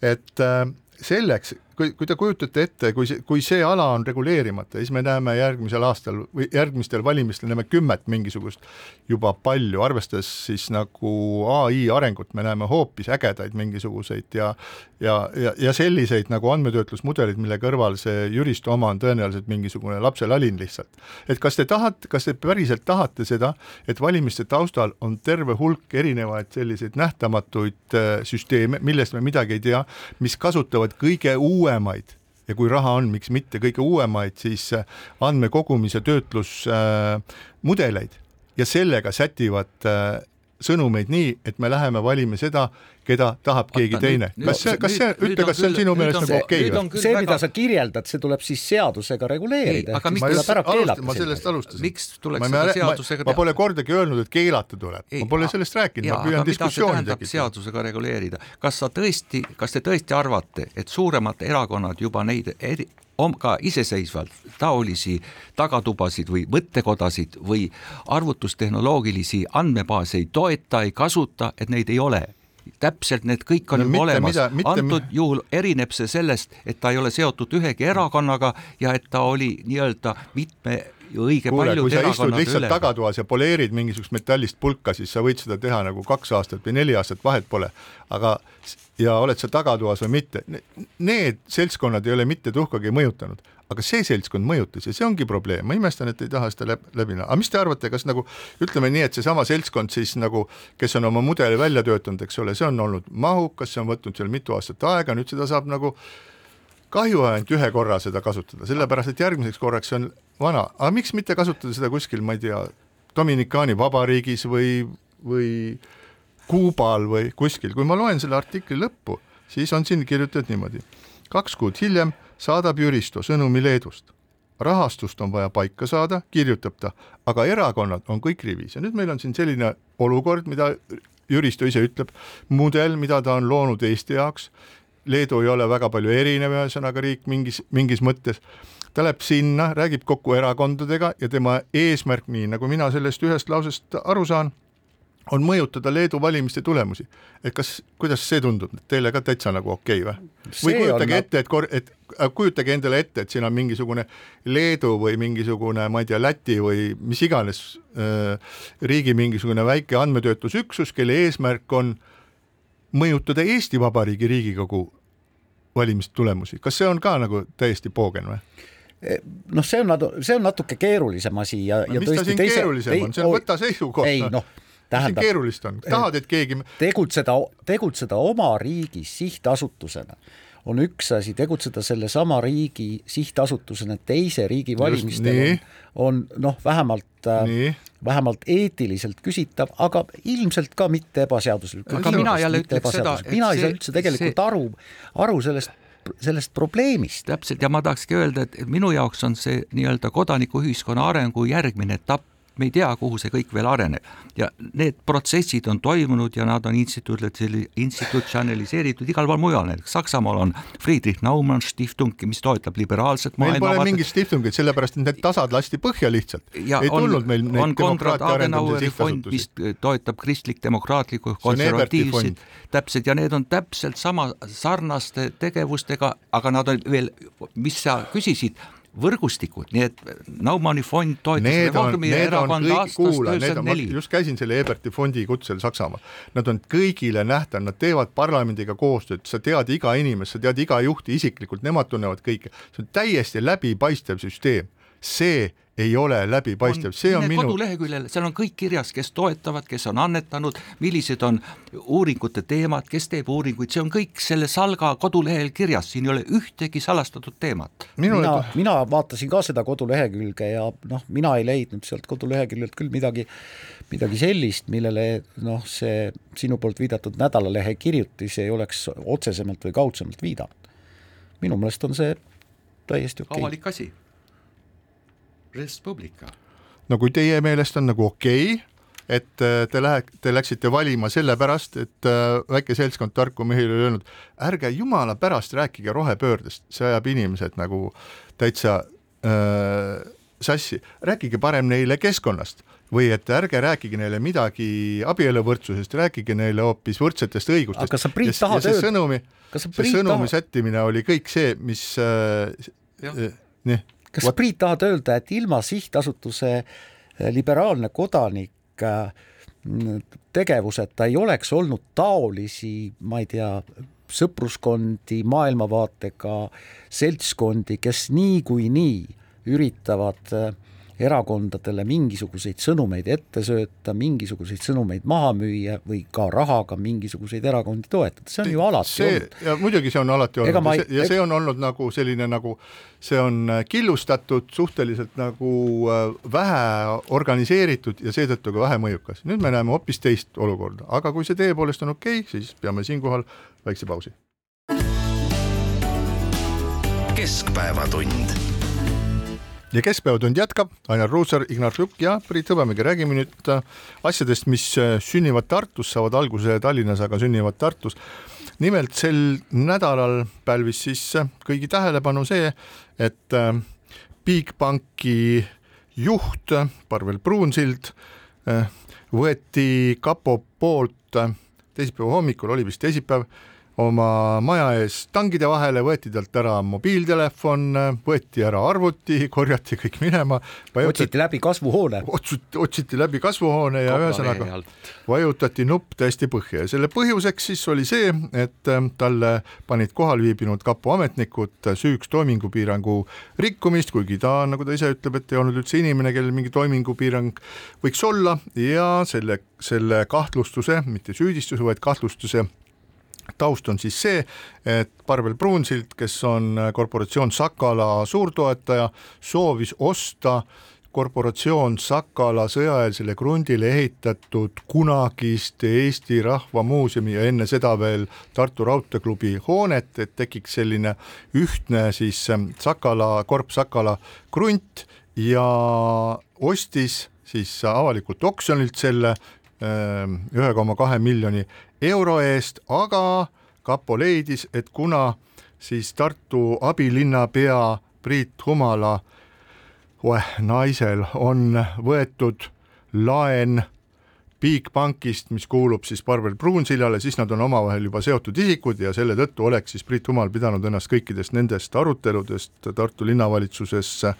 et äh, selleks, kui, kui te kujutate ette, kui see, kui see ala on reguleerimata, siis me näeme järgmisel aastal või järgmistel valimistel näeme kümmet mingisugust juba palju, arvestades siis nagu ai arengut, me näeme hoopis ägedaid mingisuguseid ja ja, ja, ja selliseid nagu andmetöötlusmudelid, mille kõrval see jüristu oma on tõenäoliselt mingisugune lapselalin lihtsalt. et kas te tahate, kas te päriselt tahate seda, et valimiste taustal on terve hulk erinevaid selliseid nähtamatuid äh, süsteeme, millest me midagi ei tea, mis kasutavad kõige uuemaid. Ja kui raha on, miks mitte kõige uuemaid siis äh, andmekogumise töötlusmudeleid äh, ja sellega sätivad äh, sõnumeid nii, et me läheme valima seda, keda tahab Oota, keegi teine. kas see, kas see, ütle, on kas see on sinu meelest nagu see- okei või see, mida sa kirjeldad, see tuleb siis seadusega reguleerida ma just alustasin, keelata ma sellest alustasin. miks tuleks ma, seda seadusega ma, ma pole kordagi öelnud, et keelatud tuleb, ma pole sellest rääkinud, ma püüan diskussiooni tekitada. seadusega reguleerida, kas sa tõesti, kas te tõesti arvate, et suuremad erakonnad juba neid eri, om- ka iseseisvalt taolisi tagatubasid või mõttekodasid või arvutustehnoloogilisi andmebaase ei toeta, ei kasuta, et neid ei ole? Täpselt need kõik on No no, mitte olemas, mida- antud mi- juhul erineb see sellest, et ta ei ole seotud ühegi erakonnaga ja et ta oli nii-öelda mitme õige kuule, sa istud erakonnade lihtsalt üle. tagatoas ja poleerid mingisugust metallist pulka, siis sa võid seda teha nagu kaks aastat või neli aastat, vahet pole. aga ja oled sa tagatoas või mitte, need seltskonnad ei ole mitte tuhkagi mõjutanud, aga see seltskond mõjutas ja see ongi probleem, ma imestan, et ei taha seda läbi, läbi näha, aga mis te arvate, kas nagu ütleme nii, et seesama seltskond siis nagu, kes on oma mudeli välja töötanud, eks ole, see on olnud mahukas, see on võtnud seal mitu aastat aega, nüüd seda saab nagu kahju ainult ühe korra seda kasutada, sellepärast et järgmiseks korraks see on vana, aga miks mitte kasutada seda kuskil, ma ei tea, Dominikaani vabariigis või, või Kuubal või kuskil, kui ma loen selle artikli lõppu, siis on siin kirjutatud niimoodi. kaks kuud hiljem saadab Jüristo sõnumi Leedust. rahastust on vaja paika saada, kirjutab ta, aga erakonnad on kõik rivis. Ja nüüd meil on siin selline olukord, mida Jüristo ise ütleb, mudel, mida ta on loonud Eesti jaoks, Leedu ei ole väga palju erinev, ühesõnaga riik mingis, mingis mõttes, ta läheb sinna, räägib kokku erakondadega ja tema eesmärk, nii nagu mina sellest ühest lausest aru saan, on mõjutada Leedu valimiste tulemusi. et kas, kuidas see tundub teile ka täitsa nagu okei okay, või? või kujutage on- ette, et kor-, et kujutage endale ette, et siin on mingisugune Leedu või mingisugune, ma ei tea, Läti või mis iganes äh, riigi mingisugune väike andmetöötlusüksus, kelle eesmärk on mõjutada Eesti Vabariigi Riigikogu valimiste tulemusi, kas see on ka nagu täiesti poogen või? noh, see on natu-, see on natuke keerulisem asi ja, ja mis ta siin keerulisem on, see on võta seisukoht. ei noh, mis siin tähendab, keerulist on, tahad, et keegi tegutseda, tegutseda oma riigis sihtasutusena on üks asi, tegutseda sellesama riigi sihtasutusena teise riigi valimistel on, on noh, vähemalt Nii. vähemalt eetiliselt küsitav, aga ilmselt ka mitte ebaseaduslik. Aga mina jälle ütleks seda, et mina ei saa üldse tegelikult see- aru, aru sellest, sellest probleemist. täpselt ja ma tahakski öelda, et minu jaoks on see nii-öelda kodanikuühiskonna arengu järgmine etapp, me ei tea, kuhu see kõik veel areneb ja need protsessid on toimunud ja nad on institutsionali- institutsionaliseeritud igal pool mujal, näiteks Saksamaal on Friedrich Naumann Stiftung, mis toetab liberaalset meil pole maailmavaadet mingit stiftungit, sellepärast et need tasad lasti põhja lihtsalt. ei on, tulnud meil neid demokraatia arendamise sihtasutusi. toetab kristlik-demokraatlikku See on Eberti konservatiivset fond., täpselt, ja need on täpselt sama sarnaste tegevustega, aga nad on veel, mis sa küsisid, võrgustikud, nii et Naumanni fond toetas Need on, Reformi need on erakonda kõik, aastast üheksakümmend neli. just käisin selle Eberti fondi kutsel Saksamaal, nad on kõigile nähtav, nad teevad parlamendiga koostööd, sa tead iga inimest, sa tead iga juhti isiklikult, nemad tunnevad kõike, see on täiesti läbipaistev süsteem, see ei ole läbipaistev, see on minu koduleheküljel, seal on kõik kirjas, kes toetavad, kes on annetanud, millised on uuringute teemad, kes teeb uuringuid, see on kõik selle Salga kodulehel kirjas, siin ei ole ühtegi salastatud teemat mina, mina vaatasin ka seda kodulehekülge ja noh, mina ei leidnud sealt koduleheküljelt küll midagi, midagi sellist, millele noh, see sinu poolt viidatud nädalalehe kirjutis ei oleks otsesemalt või kaudsemalt viidanud. minu meelest on see täiesti okei okay.. avalik asi. Res Publica. no kui teie meelest on nagu okei okay, et äh, te lähe-, te läksite valima sellepärast, et äh, väike seltskond tarku mehi oli öelnud, ärge jumala pärast rääkige rohepöördest, see ajab inimesed nagu täitsa äh, sassi, rääkige parem neile keskkonnast või et ärge rääkige neile midagi abieluvõrdsusest, rääkige neile hoopis võrdsetest õigustest. aga kas sa, Priit, tahad öelda? sõnumi, see sõnumi tahad... sättimine oli kõik see, mis äh, nii. Kas sa, Priit, tahad öelda, et ilma sihtasutuse äh, liberaalne kodanik äh, tegevuseta ei oleks olnud taolisi, ma ei tea, sõpruskondi, maailmavaatega seltskondi, kes niikuinii üritavad äh, erakondadele mingisuguseid sõnumeid ette sööta, mingisuguseid sõnumeid maha müüa või ka rahaga mingisuguseid erakondi toetada, see on ju alati see, olnud. ja muidugi see on alati olnud ma, ja, see, ja see on olnud nagu selline nagu, see on äh, killustatud, suhteliselt nagu äh, vähe organiseeritud ja seetõttu ka vähe mõjukas. nüüd me näeme hoopis teist olukorda, aga kui see teie poolest on okei okay,, siis peame siinkohal väikse pausi. keskpäevatund ja Keskpäevatund jätkab, Ainar Ruussaar, Ignar Šuk ja Priit Hõbemägi, räägime nüüd äh, asjadest, mis äh, sünnivad Tartus, saavad alguse Tallinnas, aga sünnivad Tartus. nimelt sel nädalal pälvis siis äh, kõigi tähelepanu see, et Bigbanki juht Parvel Pruunsild võeti kapo poolt teisipäeva hommikul, oli vist teisipäev oma maja ees tangide vahele, võeti talt ära mobiiltelefon, võeti ära arvuti, korjati kõik minema. otsiti läbi kasvuhoone. otsiti, otsiti läbi kasvuhoone ja ühesõnaga vajutati nupp täiesti põhja ja selle põhjuseks siis oli see, et ähm, talle panid kohal viibinud kapo ametnikud süüks toimingupiirangu rikkumist, kuigi ta, nagu ta ise ütleb, et ei olnud üldse inimene, kellel mingi toimingupiirang võiks olla ja selle, selle kahtlustuse, mitte süüdistuse, vaid kahtlustuse taust on siis see, et Parvel Pruunsild, kes on korporatsioon Sakala suurtoetaja, soovis osta korporatsioon Sakala sõjaeelsele krundile ehitatud kunagist Eesti Rahva Muuseumi ja enne seda veel Tartu Raudteeklubi hoonet, et tekiks selline ühtne siis Sakala, Korp Sakala krunt ja ostis siis avalikult oksjonilt selle ühe koma kahe miljoni euro eest, aga kapo leidis, et kuna siis Tartu abilinnapea Priit Humala oeh, naisel on võetud laen Bigbankist, mis kuulub siis Parvel Pruunsillale, siis nad on omavahel juba seotud isikud ja selle tõttu oleks siis Priit Humal pidanud ennast kõikidest nendest aruteludest Tartu linnavalitsuses äh,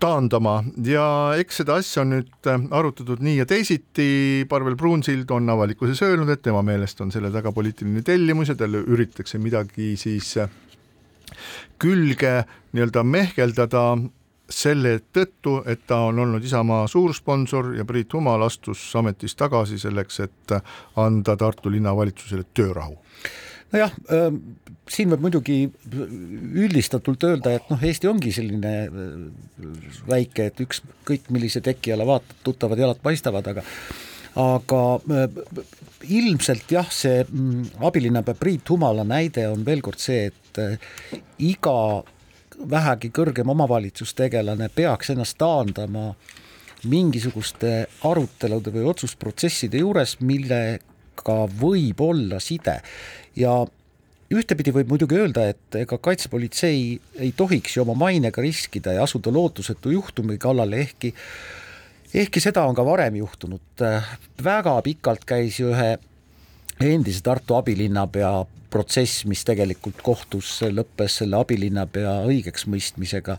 taandama. Ja eks seda asja on nüüd äh, arutatud nii ja teisiti, Parvel Pruunsild on avalikkuses öelnud, et tema meelest on selle taga poliitiline tellimus ja talle üritatakse midagi siis äh, külge nii-öelda mehkeldada selle tõttu, et ta on olnud Isamaa suursponsor ja Priit Humal astus ametist tagasi selleks, et anda Tartu linnavalitsusele töörahu nojah, siin võib muidugi üldistatult öelda, et noh, Eesti ongi selline väike, et ükskõik millise teki alla vaatad, tuttavad jalad paistavad, aga aga ilmselt jah, see mm, abilinnapea Priit Humala näide on veel kord see, et iga vähegi kõrgem omavalitsustegelane peaks ennast taandama mingisuguste arutelude või otsusprotsesside juures, millega võib olla side. Ja ühtepidi võib muidugi öelda, et ega kaitsepolitsei ei tohiks ju oma mainega riskida ja asuda lootusetu juhtumi kallale, ehkki ehkki seda on ka varem juhtunud, väga pikalt käis ühe endise Tartu abilinnapea protsess, mis tegelikult kohtus lõppes selle abilinnapea õigeksmõistmisega.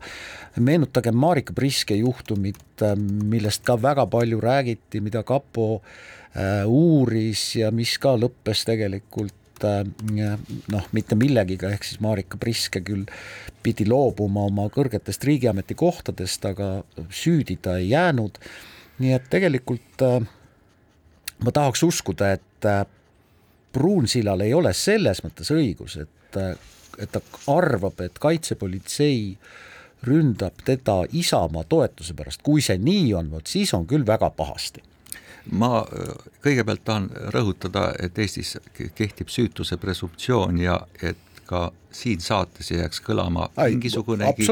meenutagem Marika Priske juhtumit, millest ka väga palju räägiti, mida kapo äh, uuris ja mis ka lõppes tegelikult Äh, noh, mitte millegiga, ehk siis Marika Priske küll pidi loobuma oma kõrgetest riigiameti kohtadest, aga süüdi ta ei jäänud. nii et tegelikult äh, ma tahaks uskuda, et Pruunsillal ei ole selles mõttes õigus, et, et ta arvab, et kaitsepolitsei ründab teda Isamaa toetuse pärast, kui see nii on, vot siis on küll väga pahasti. Ma äh, kõigepealt tahan rõhutada, et Eestis kehtib süütuse presumptsioon ja et ka siin saates jääks kõlama mingisugunegi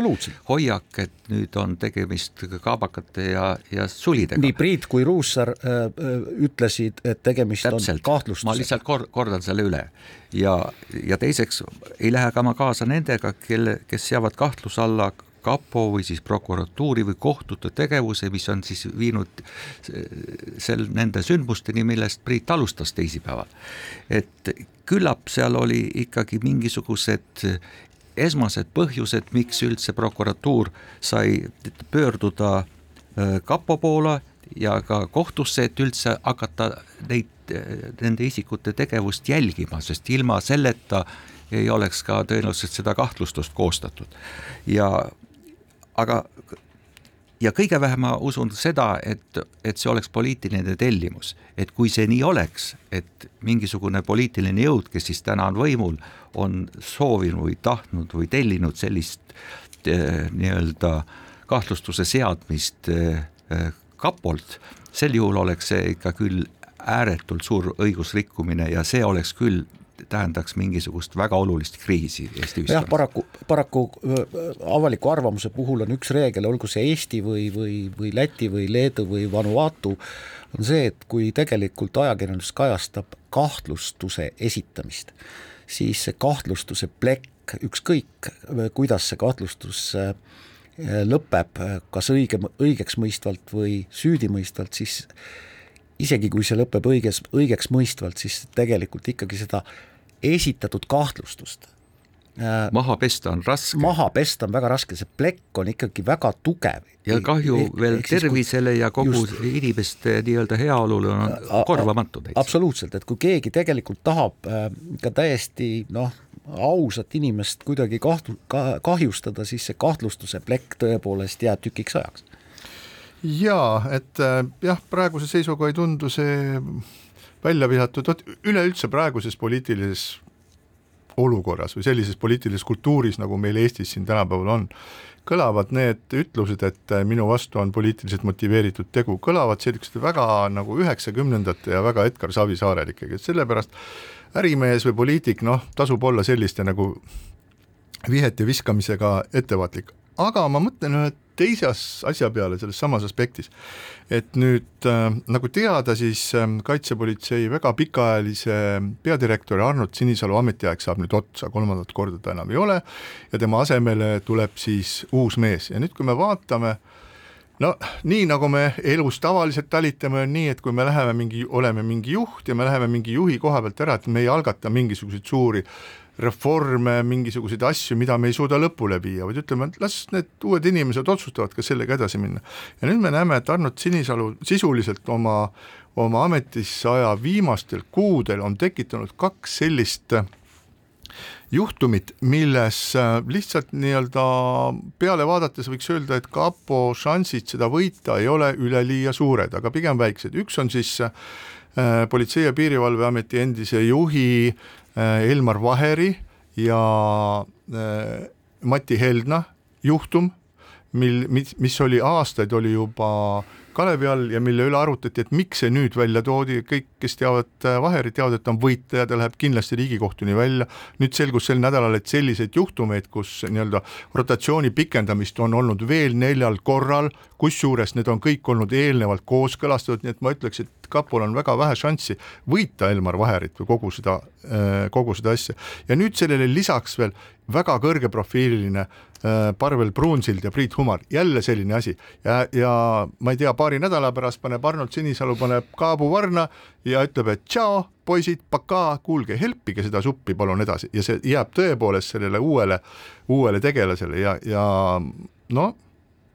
hoiak, et nüüd on tegemist kaabakate ja, ja sulidega. nii Priit kui Ruussaar äh, äh, ütlesid, et tegemist Täpselt. on kahtlustusega. ma lihtsalt kor-, kordan selle üle. ja, ja teiseks ei lähe ka ma kaasa nendega, kelle, kes seavad kahtluse alla kapo või siis prokuratuuri või kohtute tegevuse, mis on siis viinud sel, nende sündmusteni, millest Priit alustas teisipäeval. et küllap seal oli ikkagi mingisugused esmased põhjused, miks üldse prokuratuur sai pöörduda äh, kapo poole ja ka kohtusse, et üldse hakata neid, nende isikute tegevust jälgima, sest ilma selleta ei oleks ka tõenäoliselt seda kahtlustust koostatud. ja aga ja kõige vähem ma usun seda, et, et see oleks poliitiline tellimus, et kui see nii oleks, et mingisugune poliitiline jõud, kes siis täna on võimul, on soovinud või tahtnud või tellinud sellist eh, nii-öelda kahtlustuse seadmist eh, kapolt, sel juhul oleks see ikka küll ääretult suur õigusrikkumine ja see oleks küll tähendaks mingisugust väga olulist kriisi Eesti ühiskonnas. jah, paraku, paraku avaliku arvamuse puhul on üks reegel, olgu see Eesti või, või, või Läti või Leedu või Vanuatu, on see, et kui tegelikult ajakirjandus kajastab kahtlustuse esitamist, siis see kahtlustuse plekk, ükskõik kuidas see kahtlustus lõpeb, kas õige, õigeks mõistvalt või süüdimõistvalt, siis isegi kui see lõpeb õiges, õigeks mõistvalt, siis tegelikult ikkagi seda esitatud kahtlustust äh, maha pesta on raske. maha pesta on väga raske, see plekk on ikkagi väga tugev. ja kahju ehk, veel ehk tervisele kui, ja kogu just, inimeste nii-öelda heaolule on korvamatu täitsa. absoluutselt, et kui keegi tegelikult tahab äh, ka täiesti noh, ausat inimest kuidagi kahtlu-, ka, kahjustada, siis see kahtlustuse plekk tõepoolest jääb tükiks ajaks jaa, et äh, jah, praeguse seisuga ei tundu see välja visatud, vot üleüldse praeguses poliitilises olukorras või sellises poliitilises kultuuris, nagu meil Eestis siin tänapäeval on, kõlavad need ütlused, et äh, minu vastu on poliitiliselt motiveeritud tegu, kõlavad sellised väga nagu üheksakümnendate ja väga Edgar Savisaarel ikkagi, et sellepärast ärimees või poliitik, noh, tasub olla selliste nagu vihete viskamisega ettevaatlik, aga ma mõtlen ühe teise asja peale selles samas aspektis. et nüüd äh, nagu teada, siis äh, Kaitsepolitsei väga pikaajalise peadirektori Arnold Sinisalu ametiaeg saab nüüd otsa, kolmandat korda ta enam ei ole ja tema asemele tuleb siis uus mees ja nüüd, kui me vaatame no nii, nagu me elus tavaliselt talitame, on nii, et kui me läheme mingi, oleme mingi juht ja me läheme mingi juhi koha pealt ära, et me ei algata mingisuguseid suuri reforme, mingisuguseid asju, mida me ei suuda lõpule viia, vaid ütleme, et las need uued inimesed otsustavad, kas sellega edasi minna. ja nüüd me näeme, et Arnold Sinisalu sisuliselt oma, oma ametisse aja viimastel kuudel on tekitanud kaks sellist juhtumit, milles äh, lihtsalt nii-öelda peale vaadates võiks öelda, et kapo šansid seda võita ei ole üleliia suured, aga pigem väiksed, üks on siis äh, Politsei- ja Piirivalveameti endise juhi Äh, Elmar Vaheri ja äh, Mati Heldna juhtum, mil, mis, mis oli aastaid, oli juba kalevi all ja mille üle arutati, et miks see nüüd välja toodi, kõik, kes teavad äh, Vaherit, teavad, et ta on võitleja, ta läheb kindlasti Riigikohtuni välja. nüüd selgus sel nädalal, et selliseid juhtumeid, kus nii-öelda rotatsiooni pikendamist on olnud veel neljal korral, kusjuures need on kõik olnud eelnevalt kooskõlastatud, nii et ma ütleks, et kapol on väga vähe šanssi võita Elmar Vaherit või kogu seda, äh, kogu seda asja. ja nüüd sellele lisaks veel väga kõrgeprofiililine äh, Parvel Pruunsild ja Priit Humar, jälle selline asi ja, ja ma ei tea, paari nädala pärast paneb Arnold Sinisalu paneb kaabu varna ja ütleb, et tšau, poisid, pakaa, kuulge, helpige seda suppi palun edasi ja see jääb tõepoolest sellele uuele, uuele tegelasele ja, ja noh,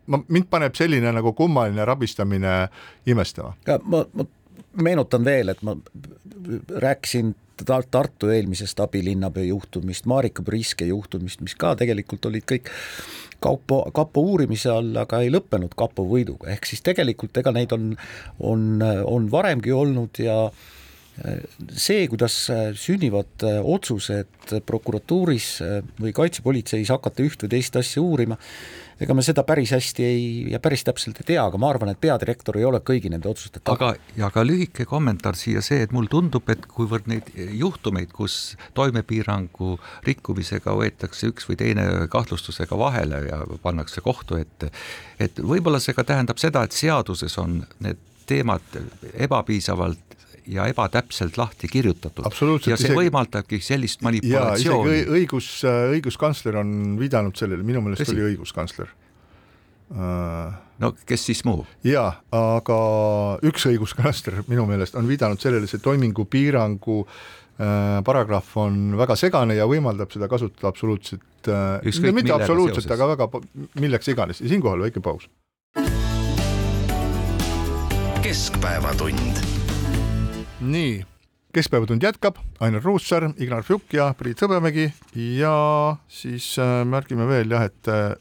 ma, mind paneb selline nagu kummaline rabistamine imestama. ma, ma meenutan veel, et ma rääkisin Tartu eelmisest abilinnapea juhtumist, Marika Priske juhtumist, mis ka tegelikult olid kõik kapo, kapo uurimise all, aga ei lõppenud kapo võiduga, ehk siis tegelikult ega neid on, on, on varemgi olnud ja see, kuidas sünnivad otsused prokuratuuris või kaitsepolitseis hakata üht või teist asja uurima, ega me seda päris hästi ei ja päris täpselt ei tea, aga ma arvan, et peadirektor ei ole kõigi nende otsuste taga. aga, ja ka lühike kommentaar siia see, et mulle tundub, et kuivõrd neid juhtumeid, kus toimepiirangu rikkumisega võetakse üks või teine kahtlustusega vahele ja pannakse kohtu ette, et võib-olla see ka tähendab seda, et seaduses on need teemad ebapiisavalt ja ebatäpselt lahti kirjutatud. Ja see isegi- võimaldabki sellist manipulatsiooni õi- õigus, õiguskantsler on viidanud sellele, minu meelest Tõsi? oli õiguskantsler. no kes siis muu? ja, aga üks õiguskantsler minu meelest on viidanud sellele, see toimingupiirangu äh, paragrahv on väga segane ja võimaldab seda kasutada absoluutselt äh,, mitte millega absoluutselt, aga väga milleks iganes ja siinkohal väike paus. keskpäevatund nii, keskpäevatund jätkab, Ainar Ruussaar, Ignar Fjuk ja Priit Hõbemägi ja siis äh, märgime veel jah, et äh,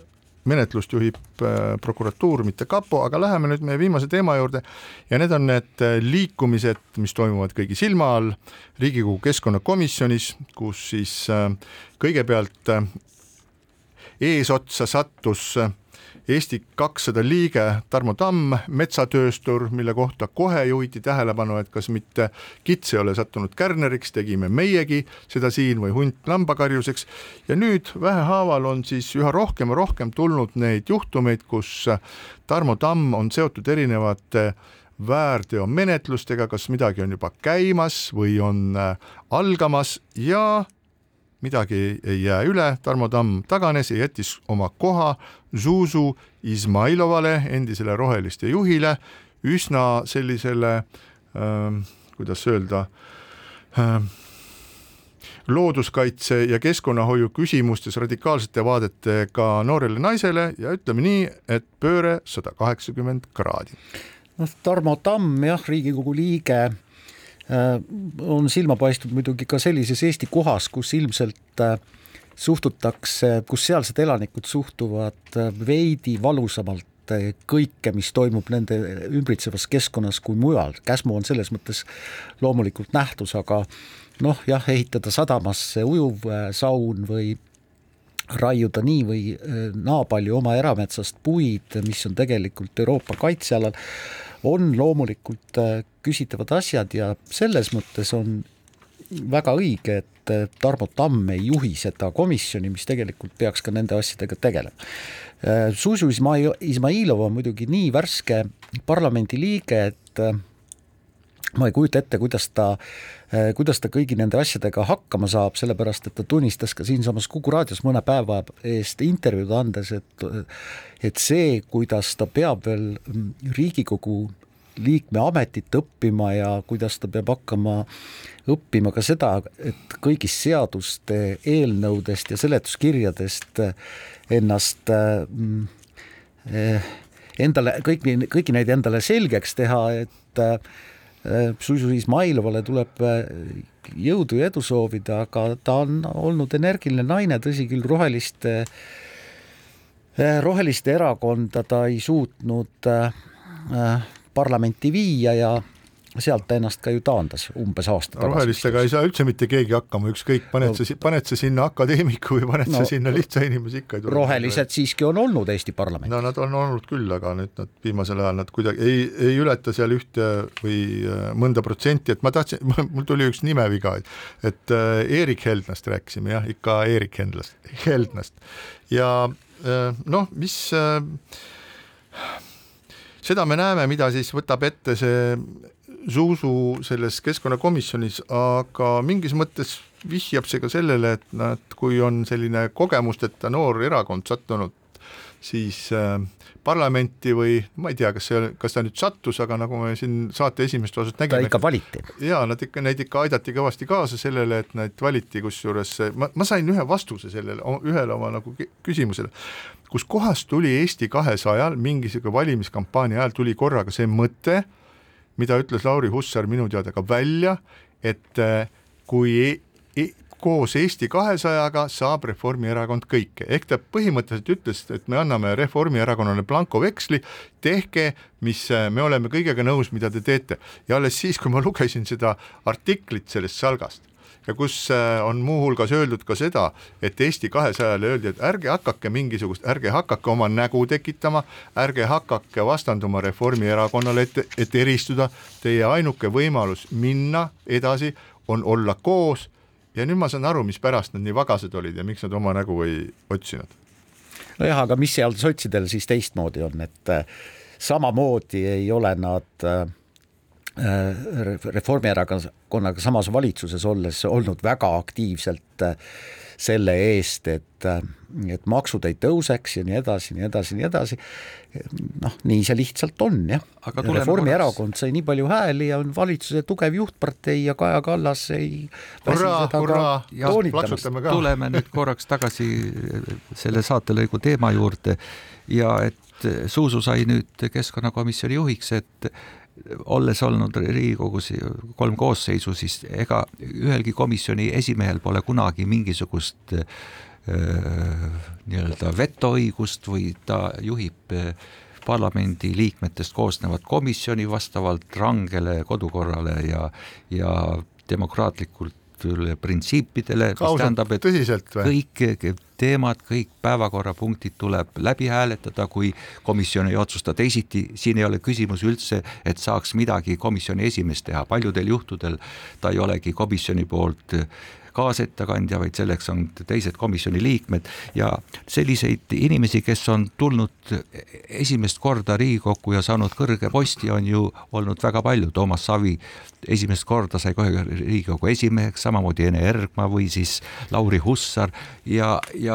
menetlust juhib äh, prokuratuur, mitte kapo, aga läheme nüüd meie viimase teema juurde. Ja need on need liikumised, mis toimuvad kõigi silma all Riigikogu keskkonnakomisjonis, kus siis kõigepealt eesotsa sattus Eesti kakssada liige Tarmo Tamm, metsatööstur, mille kohta kohe juhiti tähelepanu, et kas mitte kits ei ole sattunud kärneriks, tegime meiegi seda siin või hunt lambakarjuseks. Ja nüüd vähehaaval on siis üha rohkem ja rohkem tulnud neid juhtumeid, kus Tarmo Tamm on seotud erinevate väärteomenetlustega, kas midagi on juba käimas või on äh, algamas ja midagi ei, jää üle, Tarmo Tamm taganes ja jättis oma koha Zuzu Izmailovale, endisele roheliste juhile, üsna sellisele ähm,, kuidas öelda ähm,, looduskaitse ja keskkonnahoiu küsimustes radikaalsete vaadetega noorele naisele ja ütleme nii, et pööre sada kaheksakümmend kraadi. noh, Tarmo Tamm jah, Riigikogu liige äh, on silma paistnud muidugi ka sellises Eesti kohas, kus ilmselt äh, suhtutakse, kus sealsed elanikud suhtuvad äh, veidi valusamalt äh, kõike, mis toimub nende ümbritsevas keskkonnas kui mujal. Käsmu on selles mõttes loomulikult nähtus, aga noh, jah, ehitada sadamasse ujuv äh, saun või raiuda nii või äh, naa palju oma erametsast puid, mis on tegelikult Euroopa kaitsealal, on loomulikult äh, küsitavad asjad ja selles mõttes on väga õige, et äh, Tarmo Tamm ei juhi seda komisjoni, mis tegelikult peaks ka nende asjadega tegelema. Zuzu Izmai- Izmailov on muidugi nii värske parlamendiliige, et äh, ma ei kujuta ette, kuidas ta, kuidas ta kõigi nende asjadega hakkama saab, sellepärast et ta tunnistas ka siinsamas Kuku raadios mõne päeva eest intervjuud andes, et et see, kuidas ta peab veel Riigikogu liikme ametit õppima ja kuidas ta peab hakkama õppima ka seda, et kõigist seaduste eelnõudest ja seletuskirjadest ennast mm, eh, endale kõiki, kõiki neid endale selgeks teha, et äh, Suisu Izmailovale tuleb jõudu ja edu soovida, aga ta on olnud energiline naine, tõsi küll, roheliste, roheliste erakonda ta ei suutnud äh, parlamenti viia ja sealt ta ennast ka ju taandas umbes aasta tagasi. rohelistega ei saa üldse mitte keegi hakkama, ükskõik, paned sa, paned sa sinna akadeemiku või paned no, No, sa sinna lihtsa inimese ikka ei tule. rohelised siiski on olnud Eesti parlamendis. no nad on olnud küll, aga nüüd nad viimasel ajal nad kuidagi ei, ei ületa seal ühte või äh, mõnda protsenti, et ma tahtsin, mul tuli üks nimeviga, et et äh, Eerik Heldnast rääkisime jah, ikka Eerik Hendlast, Heldnast ja äh, noh, mis äh, seda me näeme, mida siis võtab ette see Zuzu selles keskkonnakomisjonis, aga mingis mõttes vihjab see ka sellele, et nad, kui on selline kogemusteta noor erakond sattunud siis äh, parlamenti või ma ei tea, kas see, kas ta nüüd sattus, aga nagu me siin saate esimest osast ta nägime, ikka valiti. ja nad ikka, neid ikka aidati kõvasti kaasa sellele, et neid valiti, kusjuures ma, ma sain ühe vastuse sellele, ühele oma nagu küsimusele, kus kohast tuli Eesti kahesajal mingisugune valimiskampaania ajal tuli korraga see mõte, mida ütles Lauri Hussar minu teada ka välja, et äh, kui e e koos Eesti kahesajaga saab Reformierakond kõike, ehk ta põhimõtteliselt ütles, et me anname Reformierakonnale blankoveksli, tehke, mis äh, me oleme kõigega nõus, mida te teete. Ja alles siis, kui ma lugesin seda artiklit sellest salgast ja kus äh, on muuhulgas öeldud ka seda, et Eesti kahesajale öeldi, et ärge hakake mingisugust, ärge hakake oma nägu tekitama, ärge hakake vastanduma Reformierakonnale, et, et eristuda, teie ainuke võimalus minna edasi on olla koos ja nüüd ma saan aru, mispärast nad nii vagased olid ja miks nad oma nägu ei otsinud. nojah, aga mis seal sotsidel siis teistmoodi on, et äh, samamoodi ei ole nad äh, äh, Reformierakonnaga samas valitsuses olles olnud väga aktiivselt selle eest, et, et maksud ei tõuseks ja nii edasi, nii edasi, nii edasi. noh, nii see lihtsalt on jah. Reformierakond sai nii palju hääli ja on valitsuse tugev juhtpartei ja Kaja Kallas ei tuleme nüüd korraks tagasi selle saatelõigu teema juurde. Ja et Zuzu sai nüüd keskkonnakomisjoni juhiks, et olles olnud Riigikogus kolm koosseisu, siis ega ühelgi komisjoni esimehel pole kunagi mingisugust äh, nii-öelda vetoõigust või ta juhib äh, parlamendi liikmetest koosnevat komisjoni vastavalt rangele kodukorrale ja, ja demokraatlikult printsiipidele, mis tähendab, et tõsiselt või? kõik teemad, kõik päevakorrapunktid tuleb läbi hääletada, kui komisjon ei otsusta teisiti, siin ei ole küsimus üldse, et saaks midagi komisjoni esimees teha, paljudel juhtudel ta ei olegi komisjoni poolt kaasettekandja, vaid selleks on teised komisjoni liikmed. Ja selliseid inimesi, kes on tulnud esimest korda Riigikokku ja saanud kõrge posti, on ju olnud väga palju, Toomas Savi esimest korda sai kohe Riigikogu esimeheks, samamoodi Ene Ergma või siis Lauri Hussar. Ja, ja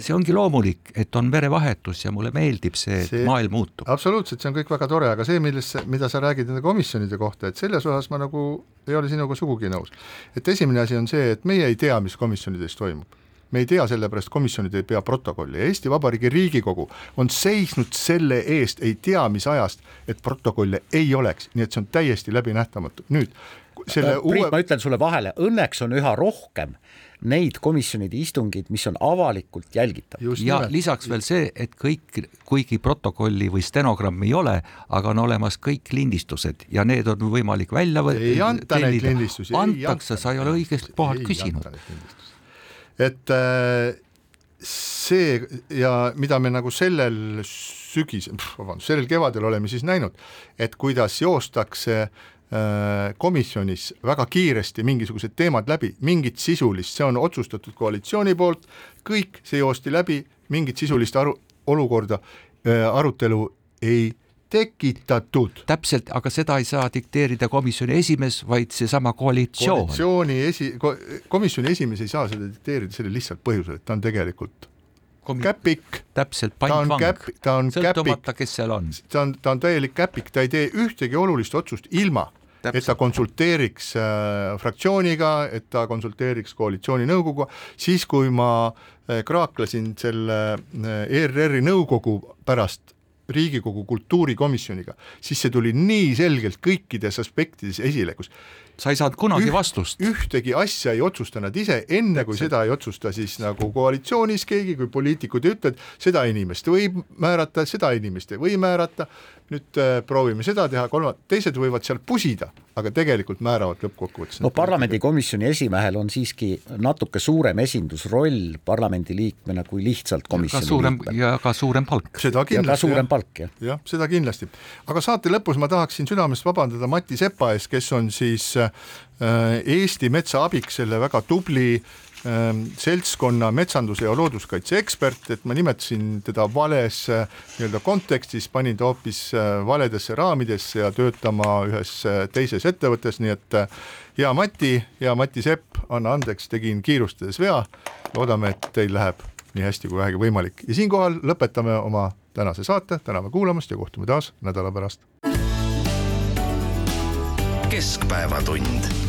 see ongi loomulik, et on verevahetus ja mulle meeldib see, et see, maailm muutub. absoluutselt, see on kõik väga tore, aga see, millest, mida sa räägid nende komisjonide kohta, et selles osas ma nagu ei ole sinuga sugugi nõus. et esimene asi on see, et meie ei tea, mis komisjonides toimub me ei tea, sellepärast komisjonid ei pea protokolli ja Eesti Vabariigi Riigikogu on seisnud selle eest ei tea mis ajast, et protokolle ei oleks, nii et see on täiesti läbinähtamatu. nüüd selle Priit uue..., ma ütlen sulle vahele, õnneks on üha rohkem neid komisjonide istungeid, mis on avalikult jälgitavad. ja nimelt. lisaks veel see, et kõik, kuigi protokolli või stenogrammi ei ole, aga on olemas kõik lindistused ja need on võimalik välja võtta. ei anta neid lindistusi. antakse, sa ei ole õigest kohalt küsinud et äh, see ja mida me nagu sellel sügisel, vabandust, sellel kevadel oleme siis näinud, et kuidas joostakse äh, komisjonis väga kiiresti mingisugused teemad läbi, mingit sisulist, see on otsustatud koalitsiooni poolt, kõik see joosti läbi, mingit sisulist aru, olukorda, äh, arutelu ei tekitatud. täpselt, aga seda ei saa dikteerida komisjoni esimees, vaid seesama koalitsioon. koalitsiooni esi, komisjoni esimees ei saa seda dikteerida sellel lihtsalt põhjusel, et ta on tegelikult Komi... käpik. täpselt, pantvang, sõltumata, kes seal on. ta on, ta on täielik käpik, ta ei tee ühtegi olulist otsust ilma, et ta konsulteeriks äh, fraktsiooniga, et ta konsulteeriks koalitsiooninõukoguga, siis kui ma äh, kraaklesin selle äh, ERR-i nõukogu pärast Riigikogu kultuurikomisjoniga, siis see tuli nii selgelt kõikides aspektides esile, kus sa ei saanud kunagi üht, vastust. ühtegi asja ei otsusta nad ise, enne kui seda ei otsusta siis nagu koalitsioonis keegi, kui poliitikud ütlevad, seda inimest võib määrata, seda inimest ei või määrata, nüüd äh, proovime seda teha, kolmand-, teised võivad seal pusida, aga tegelikult määravad lõppkokkuvõttes. no parlamendikomisjoni esimehel on siiski natuke suurem esindusroll parlamendiliikmena kui lihtsalt komisjoni suurem, liikme. ja ka suurem palk. seda kindlasti. ja ka suurem palk, jah. jah, seda kindlasti. aga saate lõpus ma tahaksin südamest vabandada Mati Sepa ees, kes on siis Eesti Metsa abiks selle väga tubli Ähm, seltskonna metsanduse ja looduskaitse ekspert, et ma nimetasin teda vales äh, nii-öelda kontekstis, panin ta hoopis äh, valedesse raamidesse ja töötama ühes äh, teises ettevõttes, nii et hea Mati, hea Mati Sepp, anna andeks, tegin kiirustades vea, loodame, et teil läheb nii hästi kui vähegi võimalik. Ja siinkohal lõpetame oma tänase saate, täname kuulamast ja kohtume taas nädala pärast. Keskpäevatund